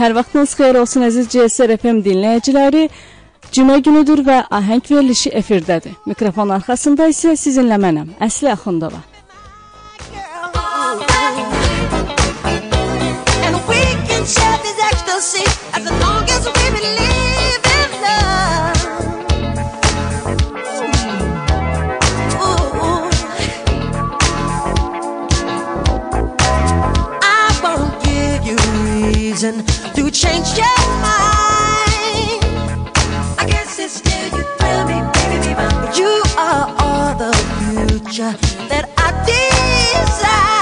Hər vaxtınız xeyir olsun əziz GSR FM dinləyiciləri. Cümə günüdür və ahəng verilişi efirdədir. Mikrofon arxasında isə sizinlə mənəm, Əsli Axundova. Share his ecstasy as long as we believe in love. reason to change your mind. I guess it's still you thrill me, baby, baby. but You are all the future that I desire.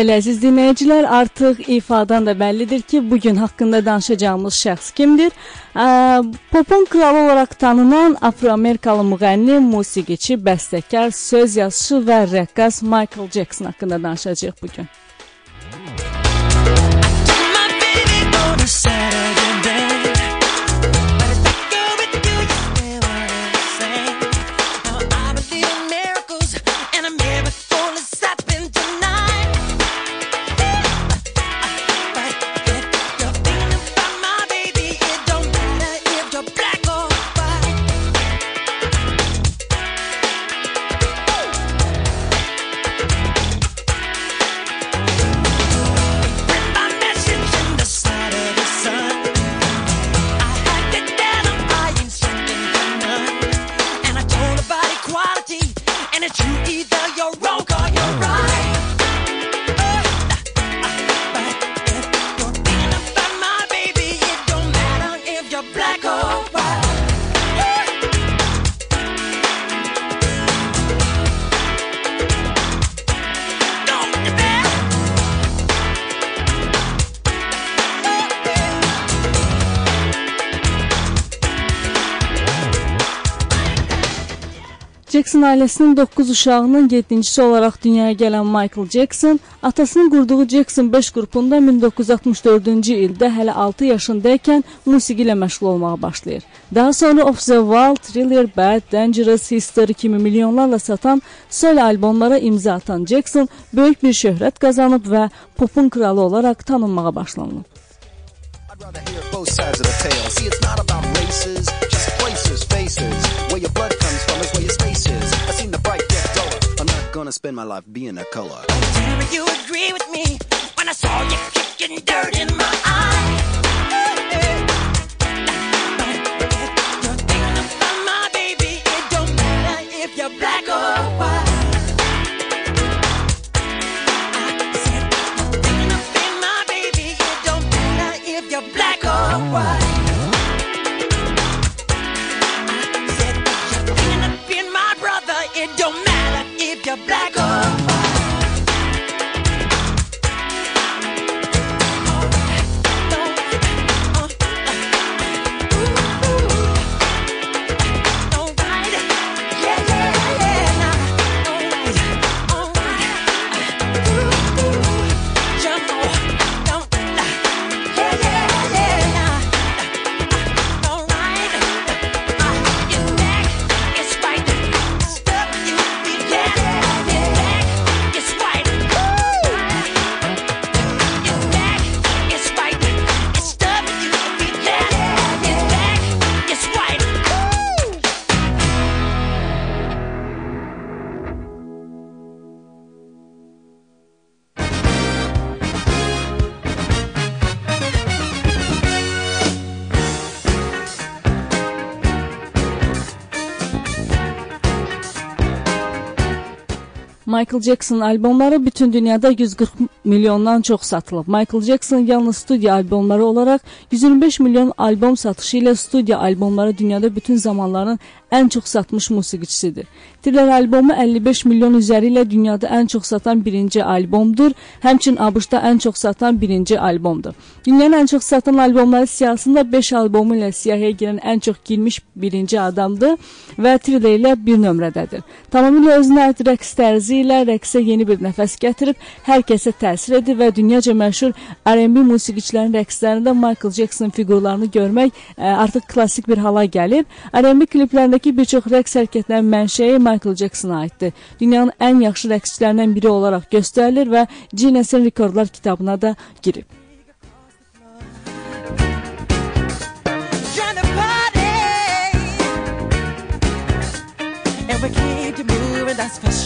Bəli, əziz dinləyicilər, artıq ifadan da bəllidir ki, bu gün haqqında danışacağımız şəxs kimdir? Ə, popun kralı olaraq tanınan afroamerikalı müğənni, musiqiçi, bəstəkar, söz yazışı və rəqqas Michael Jackson haqqında danışacağıq bu gün. Jackson ailəsinin 9 uşağının 7-cisi olaraq dünyaya gələn Michael Jackson atasının qurduğu Jackson 5 qrupunda 1964-cü ildə hələ 6 yaşındaykən musiqi ilə məşğul olmağa başlayır. Daha sonra Off the Wall, Thriller, Bad, Dangerous, History kimi milyonlarla satan solo albomlara imza atan Jackson böyük bir şöhrət qazanıb və popun kralı olaraq tanınmağa başlanıb. I'd rather hear both sides of the tale. See, it's not about races, is where your space is. I seen the bright get duller. I'm not gonna spend my life being a color. Tell you agree with me when I saw you kicking dirt in my eye. You're thinking about my baby. It don't matter if you're black or white. I said you're thinking about my baby. It don't matter if you're black or white. Michael Jackson albomları bütün dünyada 140 milyondan çox satılıb. Michael Jackson yalnız studiya albomları olaraq 125 milyon albom satışı ilə studiya albomları dünyada bütün zamanların ən çox satmış musiqiçisidir. Thriller albomu 55 milyon üzəri ilə dünyada ən çox satan birinci albomdur. Həmçinin ABŞ-da ən çox satan birinci albomdur. Dünyanın ən çox satan albomları siyahısında 5 albomu ilə siyahıya girən ən çox girmiş birinci adamdır və Thriller ilə bir nömrədədir. Tamamilə özünə aid rəqs tərzi ilə rəqsə yeni bir nəfəs gətirib, hər kəsə təsir edir və dünyaca məşhur R&B musiqiçilərinin rəqslərində Michael Jackson fiqurlarını görmək ə, artıq klassik bir hala gəlib. R&B kliplərindəki bir çox rəqs hərəkətlərinin mənşəyi Michael Jacksona aiddir. Dünyanın ən yaxşı rəqsçilərindən biri olaraq göstərilir və Guinness Rekordlar kitabına da girib. trying to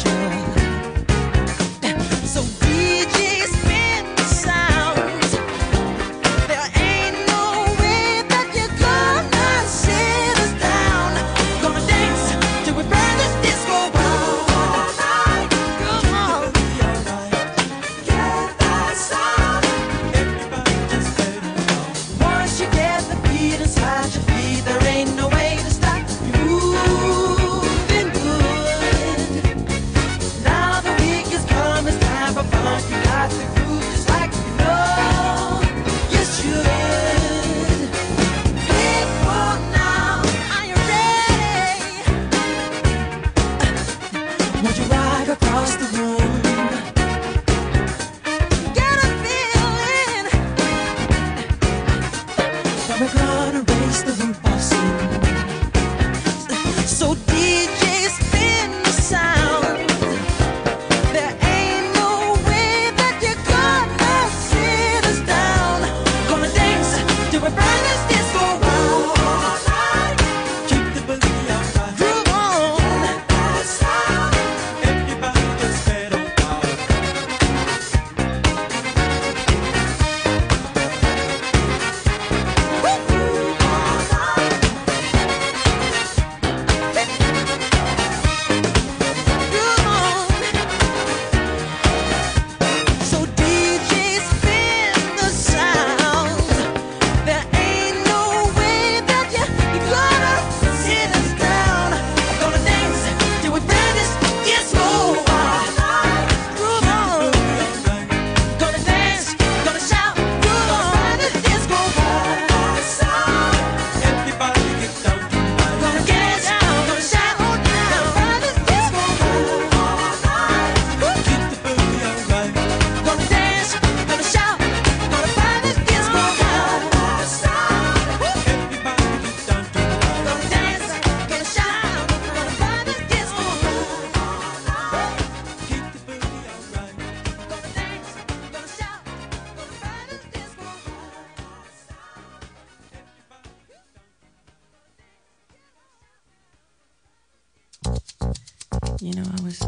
you know, I was,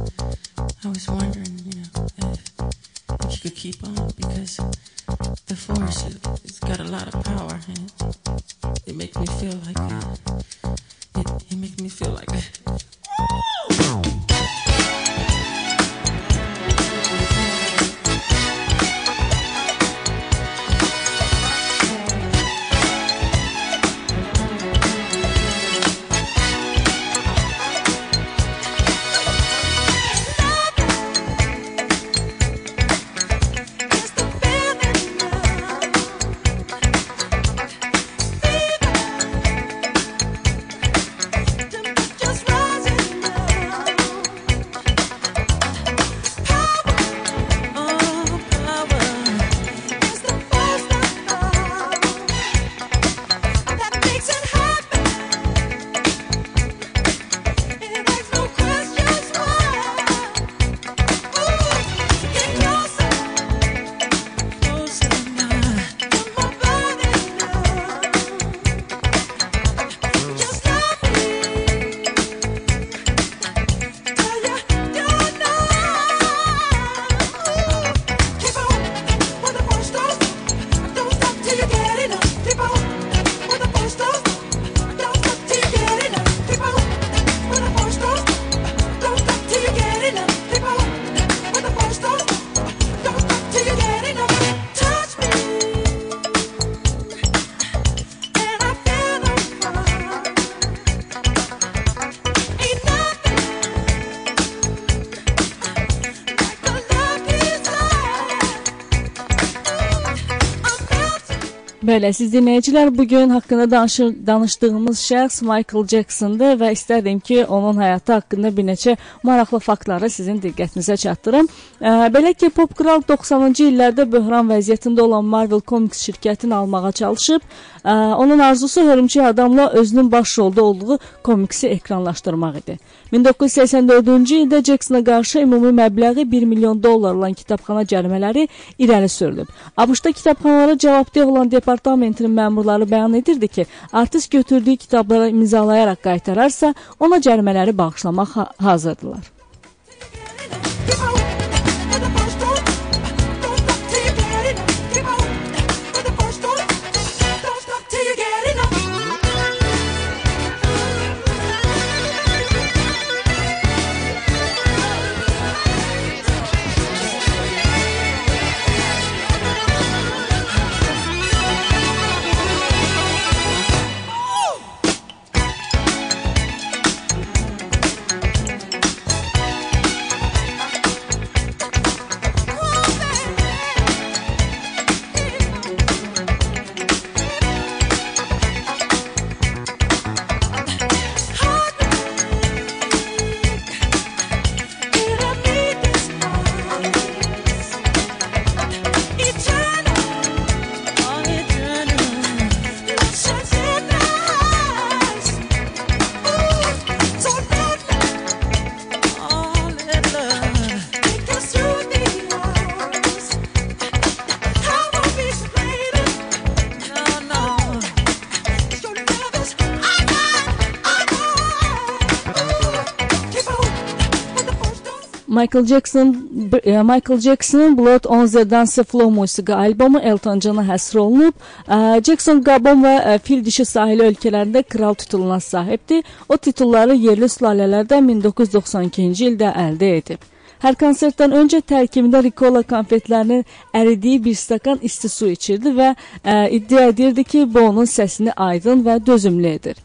I was wondering, you know, if, if you could keep on because the force, it's got a lot of power and it makes me feel like, Belə, siz dinləyicilər bu gün haqqında danışır, danışdığımız şəxs Michael Jacksondır və istərdim ki, onun həyatı haqqında bir neçə maraqlı faktları sizin diqqətinizə çatdırım. Ə, belə ki, Pop Kral 90-cı illərdə böhran vəziyyətində olan Marvel Comics şirkətini almağa çalışıb. Ə, onun arzusu hörümçək adamla özünün baş rolda olduğu komiksi ekranlaşdırmaq idi. 1984-cü ildə Jacksona qarşı ümumi məbləği 1 milyon dollar olan kitabxana cərimələri irəli sürülüb. ABŞ-da kitabxanalara cavabdeh olan departamentinin məmurları bəyan edirdi ki, artist götürdüyü kitabları imzalayaraq qaytararsa, ona cərimələri bağışlamaq ha hazırdılar. Michael Jackson e, Michael Jackson'ın Blood on the Dance Floor musiqi albomu Elton John-a həsr olunub. E, Jackson Gabon və e, fil dişi sahili ölkələrində kral tituluna sahibdir. O titulları yerli sülalələrdən 1992-ci ildə əldə edib. Hər konsertdən öncə tərkibində Ricola konfetlərinin əridiyi bir stakan isti su içirdi və ə, iddia edirdi ki, bu onun səsini aydın və dözümlü edir.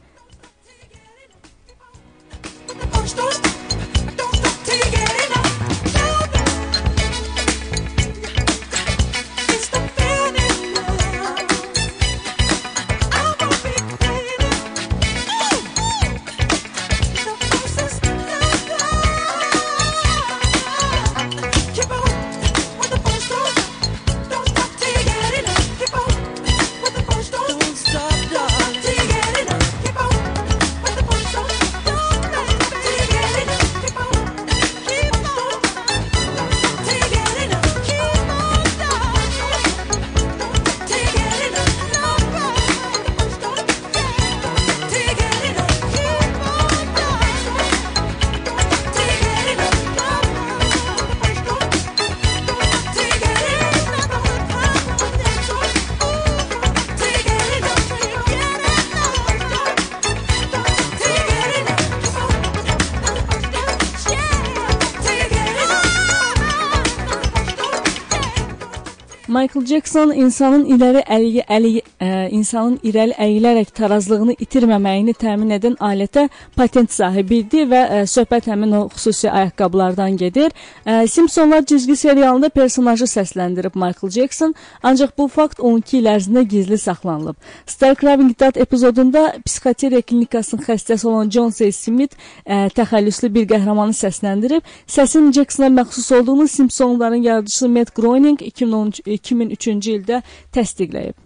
Michael Jackson insanın irəli əli, əli ə, insanın irəli əyilərək tarazlığını itirməməyini təmin edən alətə patent sahibi idi və ə, söhbət həmin o xüsusi ayaqqabılardan gedir. Ə, Simpsonlar cizgi serialında personajı səsləndirib Michael Jackson, ancaq bu fakt 12 il ərzində gizli saxlanılıb. Star Craving Dad epizodunda psixiatriya klinikasının xəstəsi olan John C. Smith ə, təxəllüslü bir qəhrəmanı səsləndirib. Səsin Jacksona məxsus olduğunu Simpsonların yaradıcısı Matt Groening 2013 2003-cü ildə təsdiqləyib.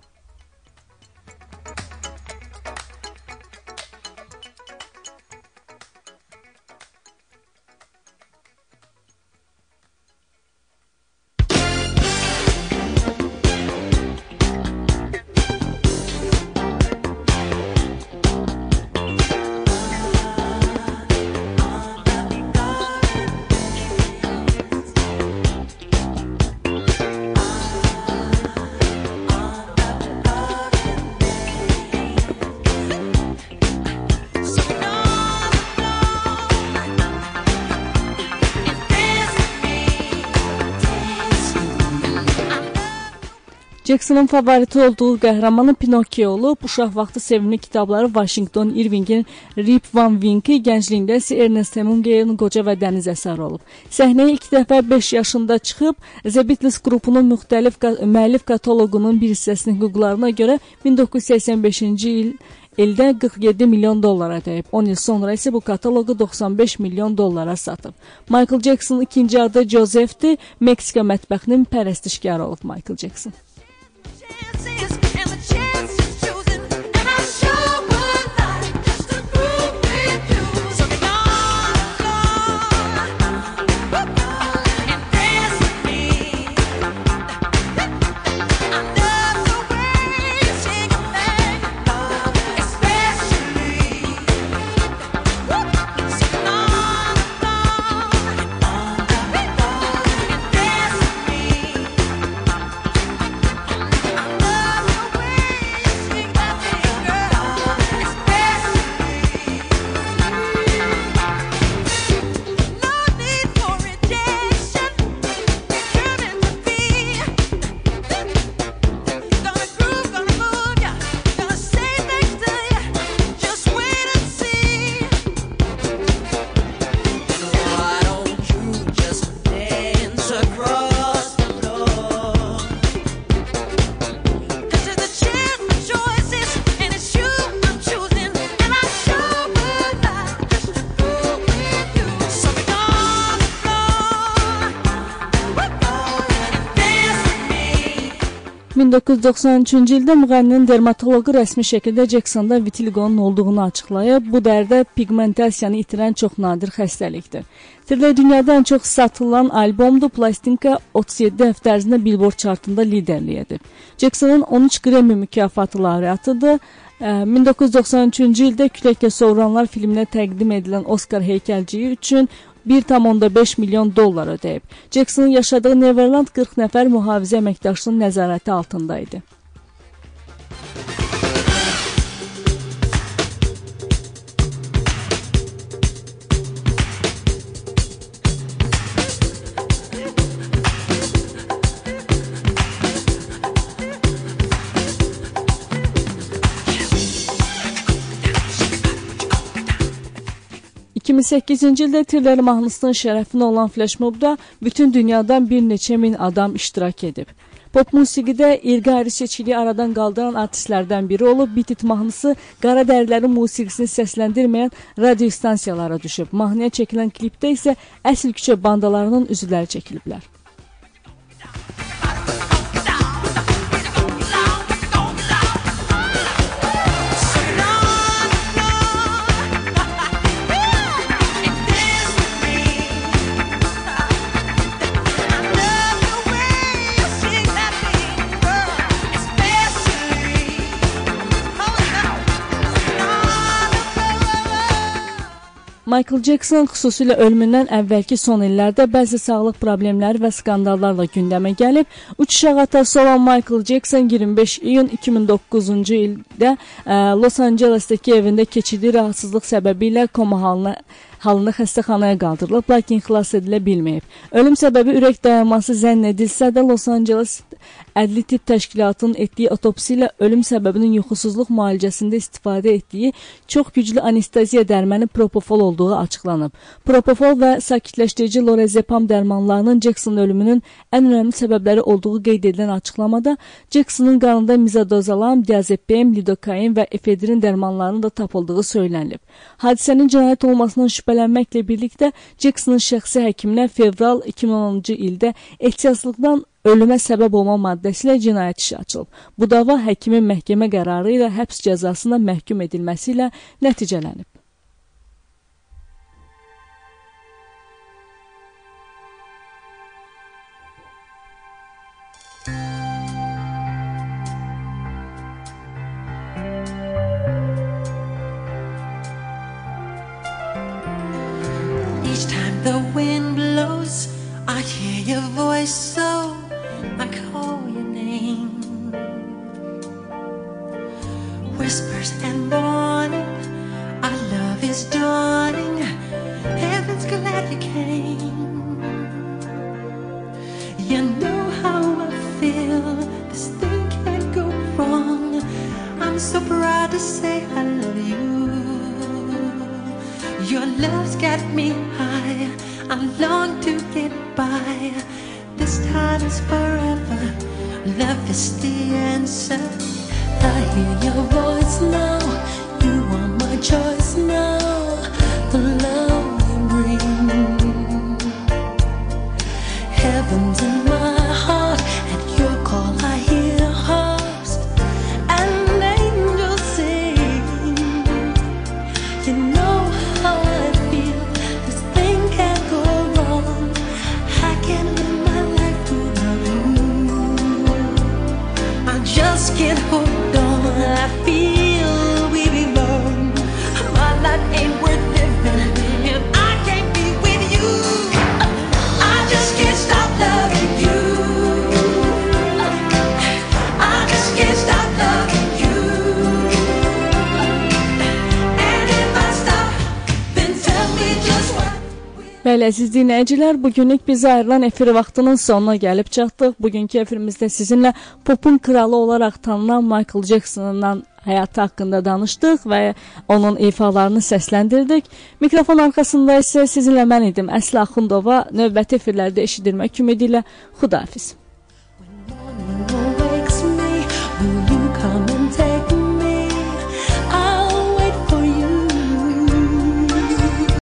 Jacksonın favoriti olduğu qəhrəmanı Pinokio olub. Uşaq vaxtı sevimli kitabları Washington Irvingin Rip Van Wink'i, gəncliyində isə Ernest Hemingway'in Qoca və Dəniz əsəri olub. Səhnəyə ilk dəfə 5 yaşında çıxıb, The Beatles qrupunun müxtəlif müəllif kataloqunun bir hissəsinin hüquqlarına görə 1985-ci il ildə 47 milyon dollara dəyib. 10 il sonra isə bu kataloqu 95 milyon dollara satıb. Michael Jackson ikinci adı Joseph'dir. Meksika mətbəxinin pərəstişkarı olub Michael Jackson. dancing. 1993-cü ildə müğənninin dermatoloqu rəsmi şəkildə Jacksonda vitiligonun olduğunu açıqlayıb. Bu dərdə pigmentasiyanı itirən çox nadir xəstəlikdir. Tirlə dünyada ən çox satılan albomdur. Plastinka 37 həftə ərzində Billboard chartında liderlik edib. Jacksonın 13 Grammy mükafatı laureatıdır. Ə, 1993-cü ildə Küləklə Sovranlar filminə təqdim edilən Oscar heykəlciyi üçün 1,5 milyon dollar ödəyib. Jacksonın yaşadığı Neverland 40 nəfər mühafizə əməkdaşının nəzarəti altında idi. – 2008-ci ildə Tirlər mahnısının şərəfinə olan flashmobda bütün dünyadan bir neçə min adam iştirak edib. Pop musiqidə irqi ayrı seçkiliyi aradan qaldıran artistlərdən biri olub, Beat It mahnısı qara dərilərin musiqisini səsləndirməyən radio stansiyalara düşüb. Mahnıya çəkilən klipdə isə əsl küçə bandalarının üzvləri çəkiliblər. Michael Jackson xüsusilə ölümündən əvvəlki son illərdə bəzi sağlıq problemləri və skandallarla gündəmə gəlib. Uçuşaq atası olan Michael Jackson 25 iyun 2009-cu ildə ə, Los Angelesdəki evində keçirdiyi rahatsızlıq səbəbilə koma halına halında xəstəxanaya qaldırılıb, lakin xilas edilə bilməyib. Ölüm səbəbi ürək dayanması zənn edilsə də Los Angeles Ədli Tibb Təşkilatının etdiyi otopsiya ilə ölüm səbəbinin yuxusuzluq müalicəsində istifadə etdiyi çox güclü anesteziya dərmanı propofol olduğu açıqlanıb. Propofol və sakitləşdirici lorazepam dərmanlarının Jacksonın ölümünün ən önəmli səbəbləri olduğu qeyd edilən açıqlamada Jacksonın qanında mizadozalam, diazepam, lidokain və efedrin dərmanlarının da tapıldığı söylənilib. Hadisənin cinayət olmasından şübhələnməklə birlikdə Jacksonın şəxsi həkiminə fevral 2010-cu ildə ehtiyatsızlıqdan ölümə səbəb olma maddəsi ilə cinayət işi açılıb. Bu dava həkimin məhkəmə qərarı ilə həbs cəzasına məhkum edilməsi ilə nəticələnib. Each I long to get by. This time is forever. Love is the answer. I hear your voice now. You are my choice now. The love Bəli, əziz dinləyicilər, bu günlük bizə ayrılan efir vaxtının sonuna gəlib çatdıq. Bugünkü efirimizdə sizinlə popun kralı olaraq tanınan Michael Jackson'dan həyatı haqqında danışdıq və onun ifalarını səsləndirdik. Mikrofon arxasında isə sizinlə mən idim Əsla Axundova. Növbəti efirlərdə eşidilmək ümidi ilə Xudahafiz.